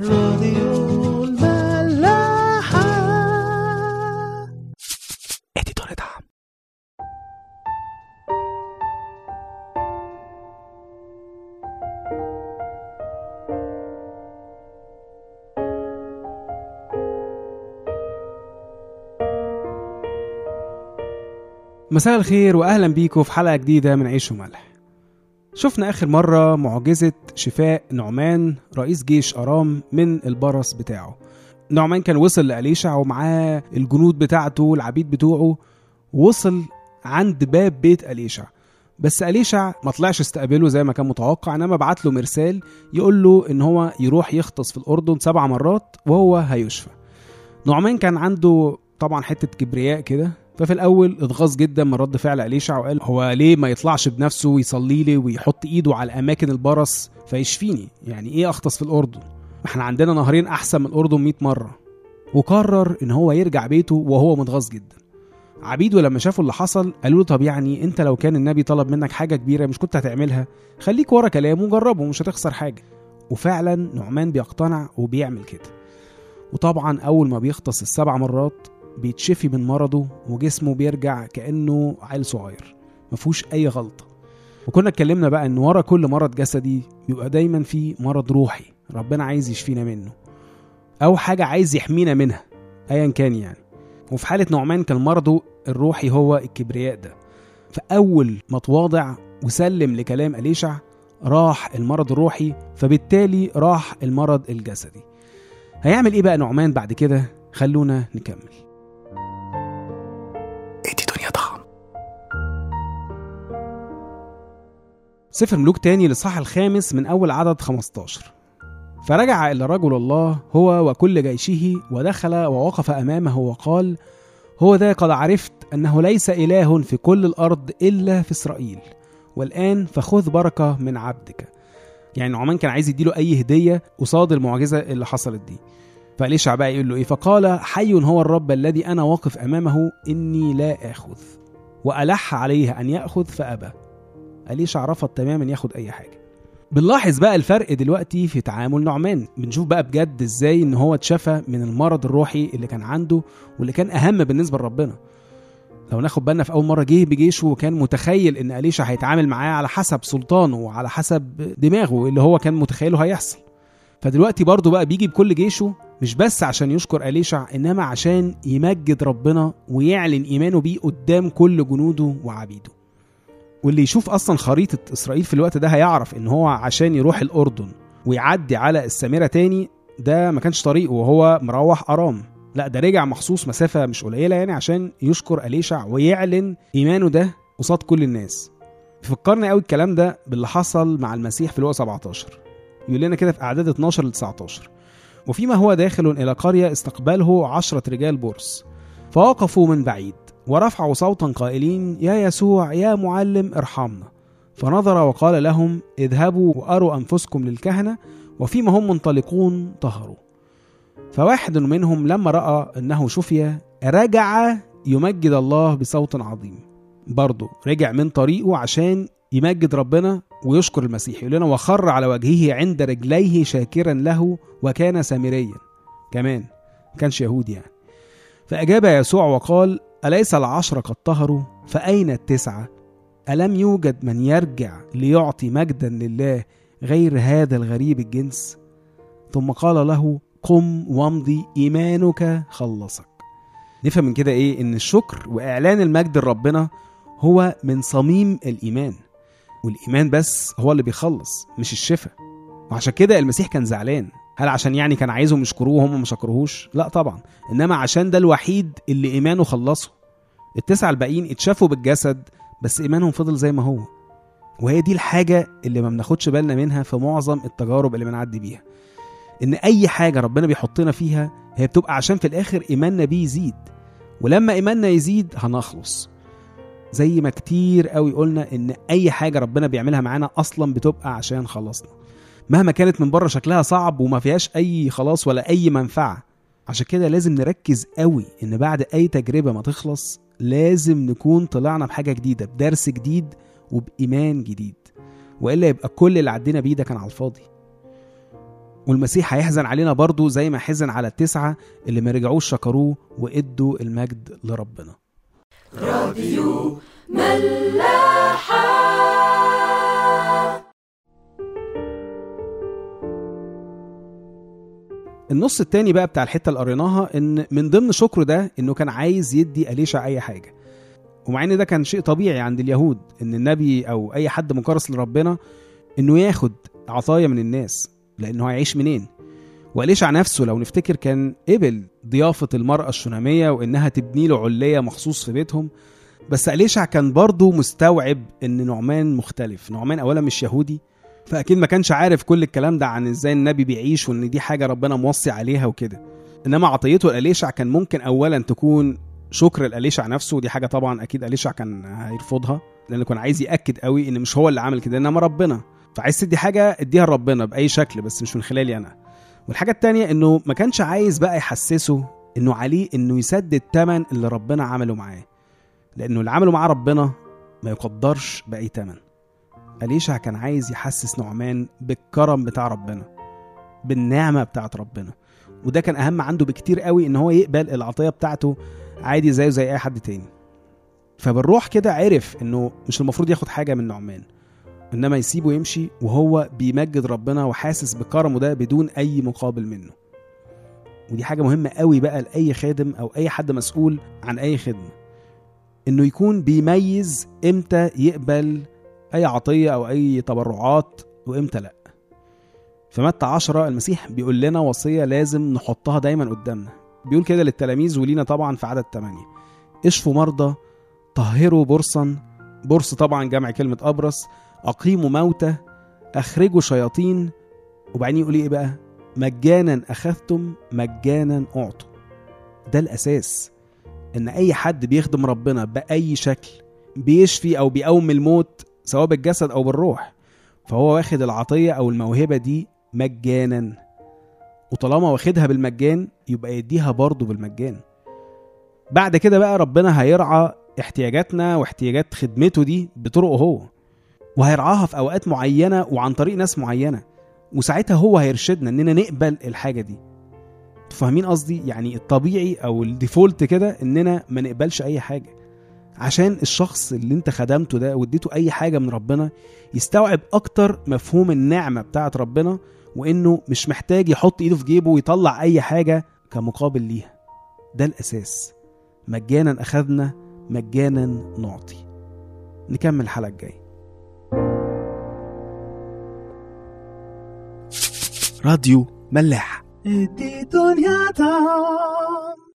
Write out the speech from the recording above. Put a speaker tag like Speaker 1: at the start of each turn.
Speaker 1: راديو الملاحة.
Speaker 2: اديتور دعم. مساء الخير واهلا بيكم في حلقة جديدة من عيش وملح. شفنا آخر مرة معجزة شفاء نعمان رئيس جيش أرام من البرص بتاعه. نعمان كان وصل لأليشع ومعاه الجنود بتاعته العبيد بتوعه وصل عند باب بيت أليشع. بس أليشع ما طلعش استقبله زي ما كان متوقع إنما بعت له مرسال يقول له إن هو يروح يغطس في الأردن سبع مرات وهو هيشفى. نعمان كان عنده طبعا حتة كبرياء كده ففي الأول اتغاظ جدا من رد فعل أليشع وقال هو ليه ما يطلعش بنفسه ويصلي لي ويحط إيده على اماكن البرص؟ فيشفيني. يعني إيه أغطس في الأردن؟ إحنا عندنا نهرين أحسن من الأردن 100 مرة. وقرر إن هو يرجع بيته وهو متغاظ جدا. عبيده لما شافوا اللي حصل قالوا له طب يعني أنت لو كان النبي طلب منك حاجة كبيرة مش كنت هتعملها؟ خليك ورا كلامه وجربه مش هتخسر حاجة. وفعلا نعمان بيقتنع وبيعمل كده. وطبعا أول ما بيغطس السبع مرات بيتشفي من مرضه وجسمه بيرجع كأنه عيل صغير. مفهوش أي غلطة. وكنا اتكلمنا بقى إن ورا كل مرض جسدي بيبقى دايما في مرض روحي ربنا عايز يشفينا منه أو حاجة عايز يحمينا منها ايا كان يعني. وفي حالة نعمان كان مرضه الروحي هو الكبرياء ده. فأول ما تواضع وسلم لكلام أليشع راح المرض الروحي فبالتالي راح المرض الجسدي. هيعمل إيه بقى نعمان بعد كده؟ خلونا نكمل. سفر ملوك تاني للصح الخامس من أول عدد 15 فرجع إلى رجل الله هو وكل جيشه ودخل ووقف أمامه وقال هو ذا قد عرفت أنه ليس إله في كل الأرض إلا في إسرائيل. والآن فخذ بركة من عبدك. يعني نعمان كان عايز يديله أي هدية قصاد المعجزة اللي حصلت دي. فأليشع بقى يقول له إيه؟ فقال حي هو الرب الذي أنا واقف أمامه إني لا آخذ وألح عليه أن يأخذ فأبى. أليشع رفض تماما ياخد أي حاجة. بنلاحظ بقى الفرق دلوقتي في تعامل نعمان. بنشوف بقى بجد إزاي إن هو اتشفى من المرض الروحي اللي كان عنده واللي كان أهم بالنسبة لربنا. لو ناخد بالنا في أول مرة جه بجيشه وكان متخيل إن اليشع هيتعامل معاه على حسب سلطانه وعلى حسب دماغه اللي هو كان متخيله هيحصل. فدلوقتي برضه بقى بيجي بكل جيشه مش بس عشان يشكر أليشع إنما عشان يمجد ربنا ويعلن إيمانه بيه قدام كل جنوده وعبيده. واللي يشوف أصلا خريطة إسرائيل في الوقت ده هيعرف إن هو عشان يروح الأردن ويعدي على السامرة تاني ده ما كانش طريقه وهو مروح أرام. لا ده رجع مخصوص مسافة مش قليلة يعني عشان يشكر أليشع ويعلن إيمانه ده قصاد كل الناس. فكرنا قوي الكلام ده باللي حصل مع المسيح في لوقا 17 يقول لنا كده في أعداد 12 ل 19 وفيما هو داخل إلى قرية استقبله عشرة رجال برص فوقفوا من بعيد. ورفعوا صوتا قائلين يا يسوع يا معلم ارحمنا. فنظر وقال لهم اذهبوا وأروا أنفسكم للكهنة وفيما هم منطلقون طهروا. فواحد منهم لما رأى أنه شفي رجع يمجد الله بصوت عظيم. برضه رجع من طريقه عشان يمجد ربنا ويشكر المسيح يقول لنا وخر على وجهه عند رجليه شاكرا له وكان سامريا. كمان ما كانش يهودي يعني. فأجاب يسوع وقال أليس العشرة قد طهروا؟ فأين التسعة؟ ألم يوجد من يرجع ليعطي مجدا لله غير هذا الغريب الجنس؟ ثم قال له قم وامضي إيمانك خلصك. نفهم من كده إيه؟ إن الشكر وإعلان المجد لربنا هو من صميم الإيمان. والإيمان بس هو اللي بيخلص مش الشفاء. وعشان كده المسيح كان زعلان. هل عشان يعني كان عايزهم يشكروه وهم ما شكروهوش؟ لا طبعا. إنما عشان ده الوحيد اللي إيمانه خلصه. التسعة الباقيين اتشافوا بالجسد بس إيمانهم فضل زي ما هو. وهي دي الحاجة اللي ما بناخدش بالنا منها في معظم التجارب اللي بنعدي بيها. إن أي حاجة ربنا بيحطنا فيها هي بتبقى عشان في الآخر إيماننا بيه يزيد. ولما إيماننا يزيد هنخلص. زي ما كتير قوي قلنا إن أي حاجة ربنا بيعملها معانا أصلا بتبقى عشان خلصنا. مهما كانت من بره شكلها صعب وما فيهاش أي خلاص ولا أي منفعة. عشان كده لازم نركز قوي إن بعد أي تجربة ما تخلص لازم نكون طلعنا بحاجة جديدة بدرس جديد وبإيمان جديد. وإلا يبقى كل اللي عدينا بيه ده كان على الفاضي. والمسيح هيحزن علينا برضو زي ما حزن على التسعة اللي ما رجعوش شكروه وإدوا المجد لربنا.
Speaker 3: راديو ملاحة.
Speaker 2: النص التاني بقى بتاع الحتة اللي قريناها إن من ضمن شكره ده إنه كان عايز يدي اليشع أي حاجة. ومع إن ده كان شيء طبيعي عند اليهود إن النبي أو أي حد مكرس لربنا إنه ياخد عطايا من الناس لأنه هيعيش منين؟ واليشع نفسه لو نفتكر كان قبل ضيافة المرأة الشنامية وإنها تبني له علية مخصوص في بيتهم. بس اليشع كان برضه مستوعب إن نعمان مختلف نعمان اولا مش يهودي فأكيد ما كانش عارف كل الكلام ده عن إزاي النبي بيعيش وإن دي حاجة ربنا موصي عليها وكده. إنما عطيته لأليشع كان ممكن اولا تكون شكر لأليشع نفسه ودي حاجة طبعا أكيد أليشع كان هيرفضها لأنه كان عايز يأكد قوي إن مش هو اللي عمل كده إنما ربنا. فعايز تدي حاجة اديها لربنا بأي شكل بس مش من خلالي أنا. والحاجة التانية إنه ما كانش عايز بقى يحسسه إنه عليه إنه يسدد الثمن اللي ربنا عمله معاه. لأنه اللي عمله مع ربنا ما يقدرش بأي ثمن أليشع كان عايز يحسس نعمان بالكرم بتاع ربنا بالنعمة بتاعت ربنا. وده كان أهم عنده بكتير قوي إن هو يقبل العطية بتاعته عادي زيه زي أي حد تاني. فبالروح كده عرف إنه مش المفروض ياخد حاجة من نعمان إنما يسيبه يمشي وهو بيمجد ربنا وحاسس بكرمه ده بدون أي مقابل منه. ودي حاجة مهمة قوي بقى لأي خادم أو أي حد مسؤول عن أي خدمة. إنه يكون بيميز إمتى يقبل أي عطية أو أي تبرعات وإمتى لأ؟ في متى عشرة المسيح بيقول لنا وصية لازم نحطها دايما قدامنا. بيقول كده للتلاميذ ولينا طبعا في عدد 8 اشفوا مرضى طهروا برصا برص طبعا جمع كلمة أبرص. أقيموا موتى أخرجوا شياطين. وبعدين يقول إيه بقى؟ مجانا أخذتم مجانا أعطوا. ده الأساس. إن أي حد بيخدم ربنا بأي شكل بيشفي أو بيقوم الموت سواء بالجسد أو بالروح فهو واخد العطية أو الموهبة دي مجانا. وطالما واخدها بالمجان يبقى يديها برضه بالمجان. بعد كده بقى ربنا هيرعى احتياجاتنا واحتياجات خدمته دي بطرقه هو وهيرعاها في أوقات معينة وعن طريق ناس معينة. وساعتها هو هيرشدنا إننا نقبل الحاجة دي. فاهمين قصدي؟ يعني الطبيعي أو الديفولت كده إننا ما نقبلش أي حاجة. عشان الشخص اللي انت خدمته ده واديته اي حاجة من ربنا يستوعب أكتر مفهوم النعمة بتاعت ربنا وانه مش محتاج يحط ايده في جيبه ويطلع اي حاجة كمقابل ليها. ده الأساس. مجانا أخذنا مجانا نعطي. نكمل الحلقة الجاية.
Speaker 1: راديو ملاح.